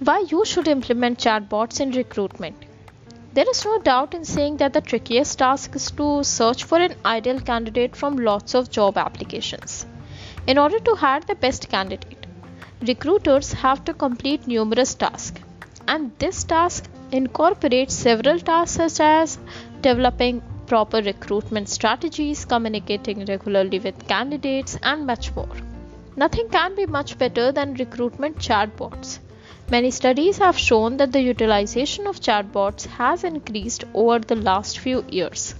Why you should implement chatbots in recruitment? There is no doubt in saying that the trickiest task is to search for an ideal candidate from lots of job applications. In order to hire the best candidate, recruiters have to complete numerous tasks, and this task incorporates several tasks such as developing proper recruitment strategies, communicating regularly with candidates, and much more. Nothing can be much better than recruitment chatbots Many studies have shown that the utilization of chatbots has increased over the last few years.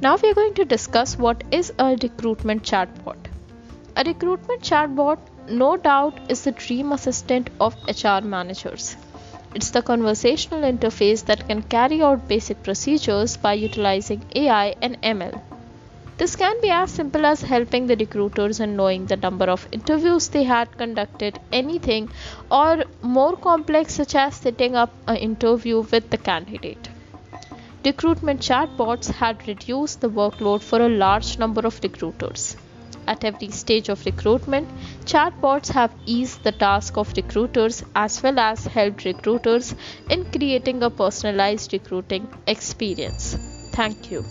Now we are going to discuss what is a recruitment chatbot. A recruitment chatbot, no doubt, is the dream assistant of HR managers. It's the conversational interface that can carry out basic procedures by utilizing AI and ML. This can be as simple as helping the recruiters in knowing the number of interviews they had conducted, anything, or more complex, such as setting up an interview with the candidate. Recruitment chatbots had reduced the workload for a large number of recruiters. At every stage of recruitment, chatbots have eased the task of recruiters as well as helped recruiters in creating a personalized recruiting experience. Thank you.